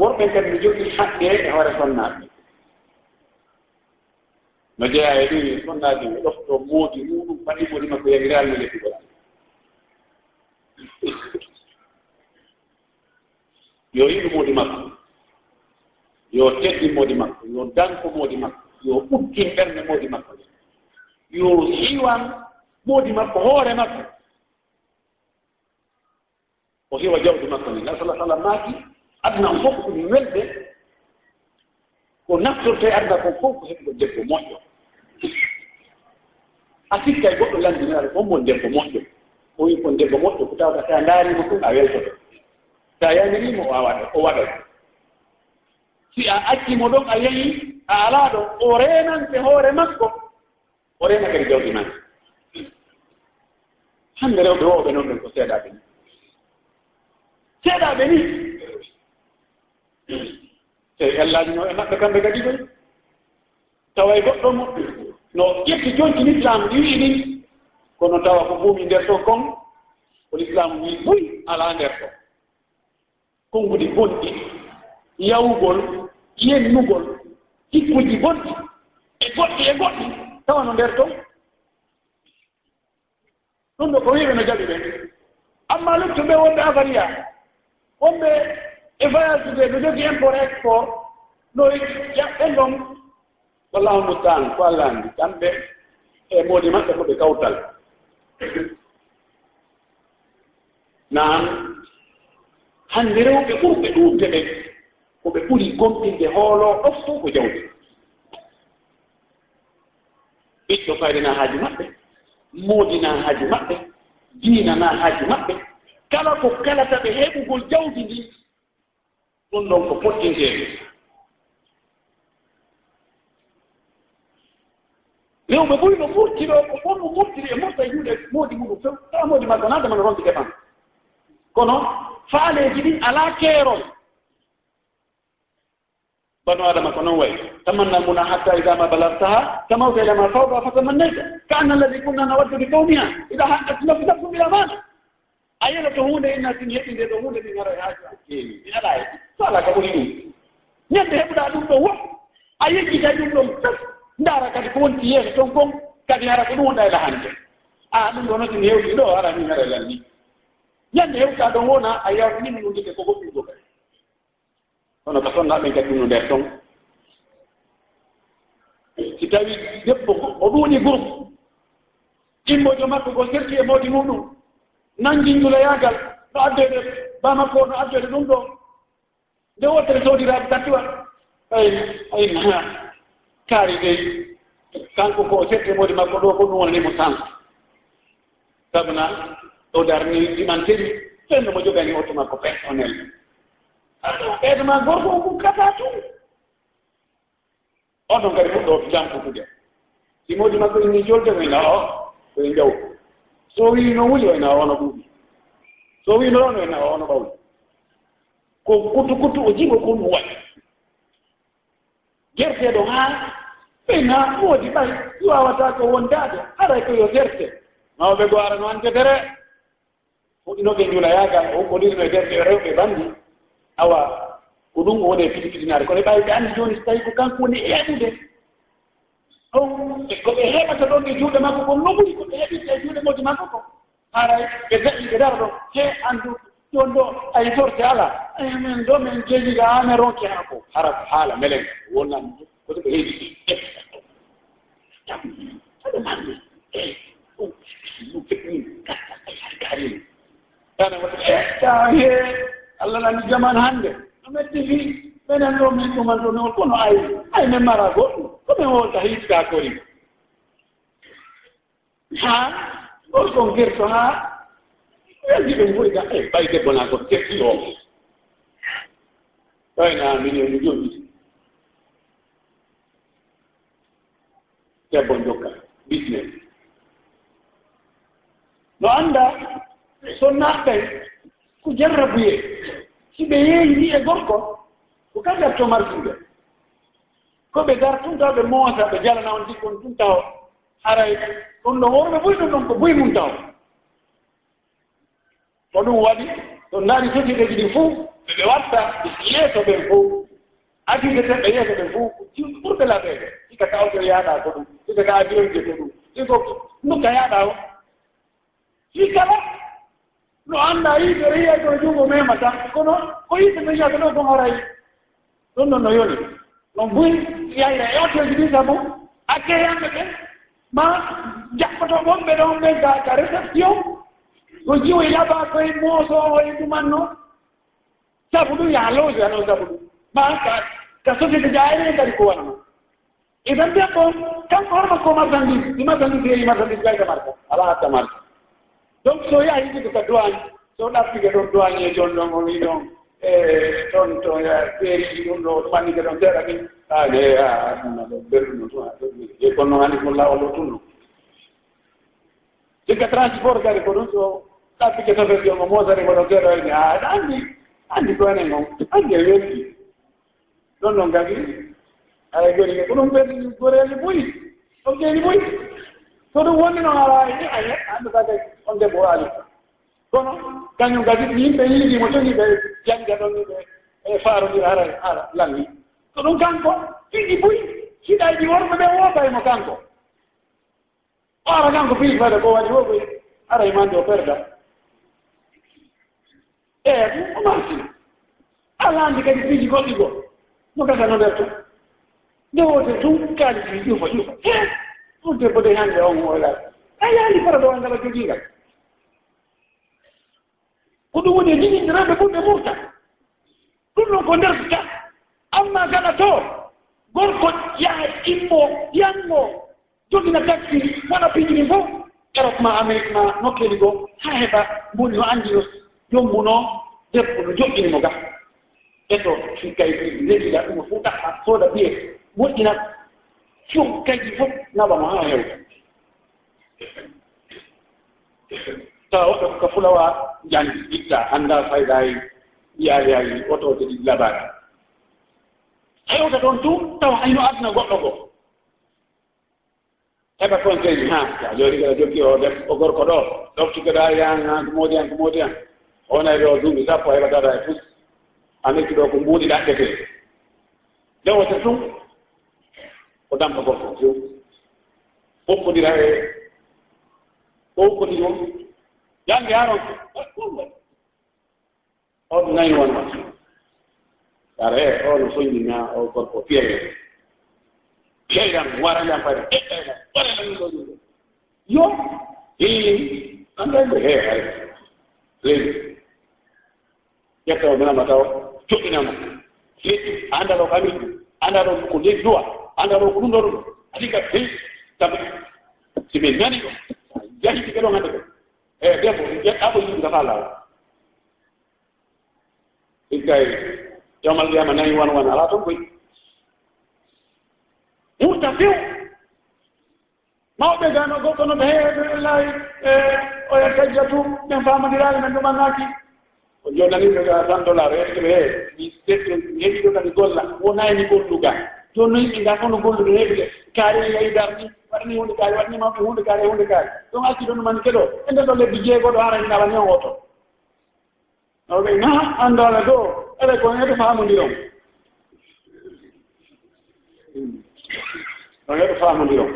worɓe kadi no jogii haqqe e hoore sonnaaɓe. No jeeya e ɗi sonnaaji ɓe ɗofto moodi muɗum paɗi ɓuri makko yami realno lekkigol yo yiɗu moodi makko yo teddi moodi makko yo danko moodi makko yo ɓukkin ɓernde moodi makko yo hiwan moodi makko hoore makko. O hiwa jawdi makko ni ngal sala sallam maaki aduna fof ɗum welɓe ko naftorto e aduna kon fof ko heɓugo debbo moƴƴo. A sikka e goɗɗo landiniraɗo fof mon debbo moƴƴo. O wi kon debbo moƴƴo ko tawka sa ndaarima ɗum a weltoto. So a o waɗa o waɗa si a accimo ɗon a yehi a alaa ɗo o renante hoore makko o rena kadi jawdi man hannde rewɓe wowoɓe noon ɓen ko seeɗaɓe ni. Seeɗaɓe ni eyi ellaañino e maɓɓe kamɓe kadi koy tawa e goɗɗo mo no ƴetti jonti l'islam ɗi wii ɗin kono tawa ko ɓuumi nder to kon ko l'islam wii ɓuy alaa nder to. Konngudi bonɗi yawgol yennugol hikkuji bonɗi e goɗɗi e goɗɗi tawa no nder ton ɗum ɗo ko wiɓe no jaɓi ɓen amma luttuɓe wonɓe avariya wonɓe e voyage ɓe ɓe jogi import export noyi jaɓɓe ɗon wallahu mustaan ko allah anndi kamɓe e moodi maɓɓe ko ɓe kawtal. Nan hannde rewɓe ɓurɓe ɗuuɓde ɓe ko ɓe ɓuri gomɗinde hoolo ɗof fof ko jawdi. Ɓiɗɗo fayrina haaji maɓɓe moodina haaji maɓɓe diinana haaji maɓɓe kala ko kalata ɓe heɓugol jawdi ndi ɗum ɗon ko poɗɗinteeɗo rewɓe ɓuri no ɓurtiro ko ɓurmo ɓurtiri e mofta e juuɗe moodi muɗum few taa moodi makko naa damana ronki ɗeɓan kono faaleeji ɗin alaa keerol. Banu adama ko noon wayi tamanna muna hatta ida ma balartaha tamawta ila ma fawda fa tamannayta. Ka anna alladi kunna nawaddu bi kawniha ida haqqat nafsu nafsu bila mana a yiyata to hunde inna sin heɓi nde ɗo hunde ɗi gara e haaji keewi ɗi ala e so ala ka ɓuri ɗum. Ñande heɓuɗa ɗum ɗo wo a yejjitay ɗum ɗon tas ndaara kadi ko wonti yeeso ton kon kadi hara ko ɗum wonɗa e hannde a ɗum ɗo notin hewɗi ɗo ara min hara e lanni ñande hewta ɗon wona a yawtini min ɗumdike ko goɗɗum ɗo kadi. Kono ko sonna ɓen kadi ɗum no nder ton. Si tawi debbo o ɗuuɗi groupe. Immojo makko ko serti e moodi muɗum. nanginduloyagal no addede bamakko no addede ɗum ɗo. Nde wottere sowdiraɓe tattiwa ay ay kaari dey kanko ko sette moodi makko ɗo ko ɗum wonanimo sans sabuna ɗo darni ɗimanteri ɓenno mo jogani oto makko personnel. Ɓeedo ma gorko o kukkata tum oɗon kadi fuɗɗo jantukude si moodi makko inni jolde ko o koye jawko so wino wuli wayna ina wono ɓuuɓi so wino ɗon o ina ɓawli ko kuttu kuttu o jiɓo ko ɗum waɗi gerteɗo haa ɓeyna woodi ɓay wawata ko wondade aray ko yo gerte. Mawɓe go arano antetere hoɗinoɓe julayagal e gerte rewɓe banndi awa ko ɗum woni e piɗi piɗinare kono ɓawi ɓe anndi jooni so tawi ko kanko woni eɗude ɗon e ko ɓe heɓata ɗon e juuɗe makko ko no ɓuri ko ɓe heɓirta e juuɗe moƴe makko ko? Haray ɓe gaƴi ɓe dara ɗon he anndu ɗon ɗo ay yitorte ala. Eh, min ɗo min jeeyiga haa mi ronki haa ko hara ko haala melen wonnan koto ɓe heeɗi eh, aɗum e ɗum eh, keɓmin gatta ay har gaarino ana waɗa etta he allah nani jaman hannde. Ɗum eddi fii ɓenen ɗo min ɗuman ɗo noon kono ay ay min mara goɗɗum komin wolta hiitka koye ha gorkon gerto ha weldi ɓe goyga e ɓay debbo naa ko tetti o. Ɓayna minen joɗɗi debbo jokka business. No annda so naɓɓen ko jarrabuye si ɓe yeeyi ni e gorko ko kadi to martude ko ɓe gar tun taw ɓe mowata ɓe jalana on ɗikkon tun taw haray ɗum ɗon worɓe ɓuri ɗum ɗon ko buyi mum taw. Ko ɗum waɗi ɗo ndaari totiɗeji ɗi fof ɓeɓe watta yeeso ɓen fof adide tan ɓe yeeso ɓen fof jiwɗi ɓurɓe laɓeede ɗika tawto yaaɗa ko ɗum ɗika ka adiyoje ko ɗum ɗiko ndukka yaaɗa o. I kala no annda yiiɗo reyiyaji kono junngo mema tan kono ko yiide ɓe yiyata ɗo kon haray. ɗum noon no yori on buyi yalla yatoji ɗi sabo akke yamɓe ɓe ma jaɓɓoto wonɓe ɗon ɓe ga ka réception ko jiwo yaɓa koye mooso o e ɗumanno. Sabu ɗum yaalowji hano sabu ɗum. Ma ka ka sofide jayre kadi ko wanma idan mbiya ko kam horma ko marchandise i marchandise e i marchandise gayga marka ala hatta marka donc so yahi jigo ka duwagne so ɗappige ɗon duwagne e jon ɗon on i ɗon. e toon to ɓeeri ɗum ɗo ɓannike ɗon seeɗa ni. Ae a ɗumna ɗo berɗuno tun a ɗoɗi e kono noon andi kon lawol o tunno sikka transport gari ko ɗum so ɗappike tofet jongo mosare koɗo seeɗa ni. A anndi anndi ko enen on. Anndi e welti. Ɗon noon kadi ara joni ko ɗum ɓerɗi goreeli ɓoyi ɗon ɓeeni ɓoyi so ɗum wonni noon awa anndata kay on debbo waali. kono kañum kadi yimɓe yiidimo jogi ɓe jannga ɗon ɓe e faarondira haray ara lalli. Ko ɗum kanko fiɗi buyi siɗaji worɓe ɓe woodaymo kanko. O ara kanko fiyi fade ko waɗi wo koy aray e mande o perda. E o martina alaandi kadi fiiji goɗɗi goo no gadano nder tum nde woote tum kaalisi ƴufa ƴufa e ɗum debbo de hannde on oylaa a yaani fara ɗo on ngala jogiingal ko ɗum woni e jiɗiɗiraɓe ɓurɓe ɓurta ɗum ɗon ko ndertata amma gaɗa to gorko yaha immo yanmo jogina taxi waɗa piñini fof erop ma amérique ma nokkeli goo ha heɓa mboni yo anndi yo jommuno debbo no joƴƴinimo ga. Eto fikkay leɗiɗa ɗum e fof ɗaha sooda biye woɗɗina fiw kayji fof naɓamo ha hewta tawa oɗo ka fulawa jandi itta annda faydayi yaayayi oto kadi labari hewta ɗon tu tawa hayno adna goɗɗo goo heɓa conseil ha ya joni kaɗa joggi o def o gorko ɗo ɗoftugoɗa yan ha ko moodi han ko moodi han ona ɗo duuɓi sappo heɓataɗa e fus. Aneki ɗo ko mbuuɗiɗa ɗeke nden wota tum o dampa gorko few ɓokkondira e o ɓokkondiri on jange haro on nayi wonma sare ono soñina o gorko piyewe leyɗam warayam pare eɗɗayɗam waranam ɗo ɗum. Yo i andayɓe he hay. Leydi ƴettawo minama taw joɓɓinama leɗɗi andaro ko amin andaro ko leydi duwa andaro ko ɗum ɗo ɗum. Aɗiga hey sabu si min nani ɗo. Jahi ɓiɓe ɗon hande ko e debbo ƴeɗɗa ko yimɓe dafa lawa iggay yawmal qiyama nayi won won ala toon koyi murta few mawɓe gano goɗɗo no ɓe heellahi e oya tajjatu ɓen famodirali men ɗumannaki ko joɗaniɓe ga tan dollar eɓe hee mi heeɗiɗo kadi golla. Wonani golluga joni no yimɓe ga fof no gollude heeɓi de. Kaari e darɗi waɗani hunde kaari waɗanima ko hunde kaari e hunde kaari. Donc accident ɗum anni keɗo. E nde ɗo lebbi jeegoɗo haraninawa ni on oto oɓe na anndala ɗo ele kon eto faamodiron on eto faamodiron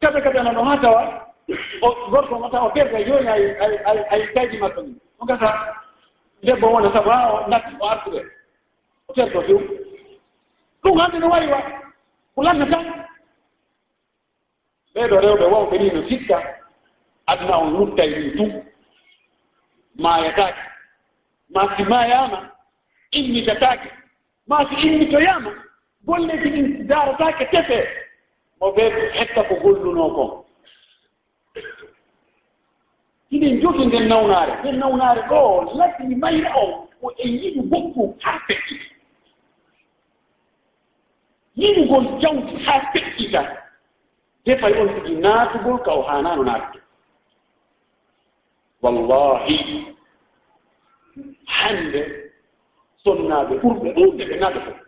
kaɓe kaɓe ana ɗon ha tawa o gorko mo taw o perda jooni ay ay ay kayji makko ni. On gasa debbo wona sabu ha o natti o artude. O perdo fiw. Ɗum hannde no wayi wa. Ko lannata. ɓeeɗo rewɓe wonɓe ni no sikka aduna on luttay ɗum tu. Maayataake ma si maayaama immitataake ma si immitoyaama golleeji ɗin daarataake tefee mo ɓe hetta ko gollunoo kon hiɗen jogi nden nawnaare. Nden nawnaare ɗo latini mayra on ko e yiɗu gokkun haa feƴƴi yiɗugol jawdi haa feƴƴi tan te fay on tigi naatugol ka o hanano naatude wallahi hande sonnaaɓe ɓurɓe ɗuɗde ɓe naɓe fof.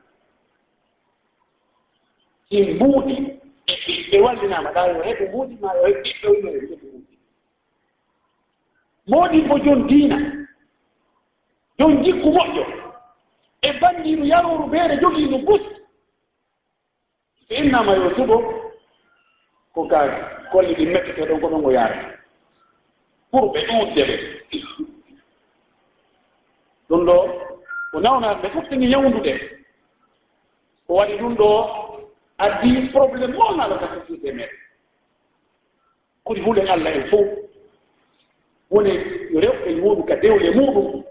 Si mbuuɗi e ɓiɓɓe wallinaama ɗaa yo heɓe mbuuɗi ma yo heɓ ɓiɓɓe umere heɓe mbuuɗi. Mooɗi ko jon diina jon jikku moƴƴo e banndiiru yaroru beere jogiino busti. So innama yo subo ko ga golle ɗi mettete ɗon ko ɗon o pour ɓe ɗuɗde ɓe. Ɗum ɗo ko nawnaɓe ɓe tini yawndude ko waɗi ɗum ɗo addi probléme molnaɗoka société meɗen kodi hulen allah en fof. Woni yo rewɓe muɗum ka dewle muɗum.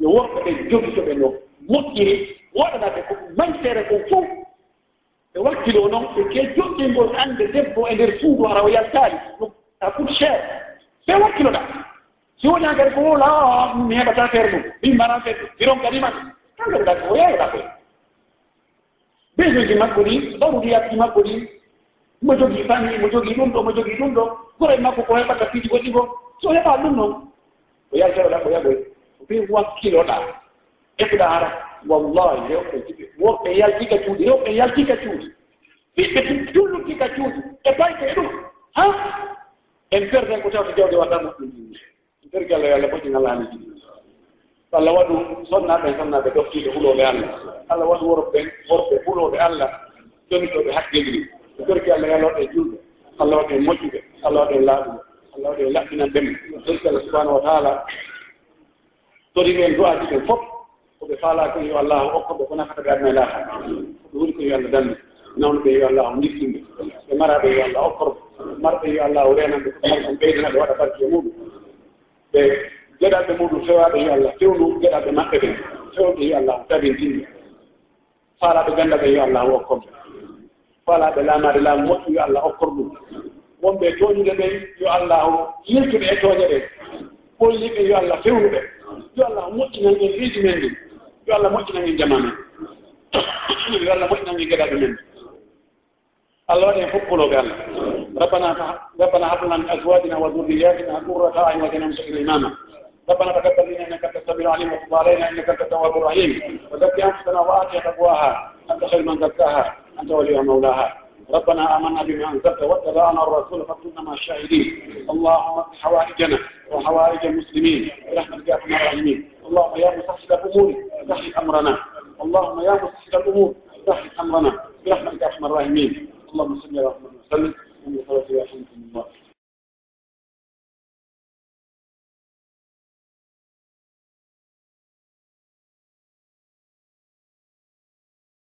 Yo worɓe ɓe jogitoɓe no moƴƴiri waɗanaɓe ko mañtere ko fof. ɓe wakkilo noon ɓe ke joɗɗingol annde debbo e nder suudu ara o yaltaali ɗum a coûte cher ɓe wakkiloɗa si woni han ko wola mi heɓata feere ɗum min mbanan feere ɗum miron kadiman kankaɗa o yeyata koye besoji makko ɗi daruriyatji makko ɗi mo jogii fami mo jogii ɗum ɗo mo jogii ɗum ɗo gure makko ko heɓata piiji goɗɗi go so heɓa ɗum noon o yaltaroɗa ko yaɓoy. Ɓe wakkiloɗa ekkuɗa hara wallahi rewɓe jiɓe worɓe yaltika cuuɗi rewɓe yaltika cuuɗi. Ɓiɓɓe jullutika cuuɗi e bayke e ɗum. Ha? En perden ko tawta jawde waɗɗa moƴƴum en pergi allah yo allah moƴƴin allah hani jiɗi allah waɗu sonnaɓe sonnaɓe doftiɓe huloɓe allah. Allah waɗu worɓe worɓe huloɓe allah. Jonitoɓe haqqeji e pergi allah yo allah waɗe julɓe allah waɗe moƴƴuɓe allah waɗe laaɓuɓe allah waɗe laɓɓinan ɓen pergi allah subahanahu wa taala. Tori men du'aji ɓen fof. koɓe faala ko yo allah okkoɓe ko nafata ɓe adna laaha koɓe woni ko yo allah dande nawnoɓe yo allah o jittinɓe ɓe maraɓe yo allah okkorɓe marɓe yo allah o renanɓe koɓemarɓe ɓeydanaɓe waɗa barke muɗum ɓe geɗalɓe muɗum fewaɓe yo allah fewnu geɗalɓe maɓɓe ɓe fewɓe yo allah dabintinɓe faalaɓe gandaɓe yo allah okkorɓe faalaɓe laamade laamu moƴƴu yo allah okkor ɗum wonɓe tooñude ɓe yo allah yiltuɓe e tooñe ɓe ɓolliɓe yo allah fewnuɓe yo allah moƴƴinan en riiji men ɗin yo allah moƴƴinan en jama men. Yo allah moƴƴinan en geɗaɗo men allah waɗi en foppoloɓe allah. Rabbana rabbana hablana min azwajina wa dhurriyatina qurrata a'yun waj'alna muttaqina imama. ربنا تقبل منا انك انت السميع العليم وتب علينا انك انت التواب الرحيم وزكي انفسنا واتي تقواها انت خير من زكاها انت وليها مولاها ربنا آمنا بما أنزلت واتبعنا الرسول فكنا مع الشاهدين اللهم اصلح حوائجنا وحوائج المسلمين برحمتك يا ارحم الراحمين اللهم يا مصحح الامور سهل امرنا اللهم يا مسهل الامور سهل امرنا برحمتك يا ارحم الراحمين. اللهم صل على محمد وسلم. وبارك وحمد الله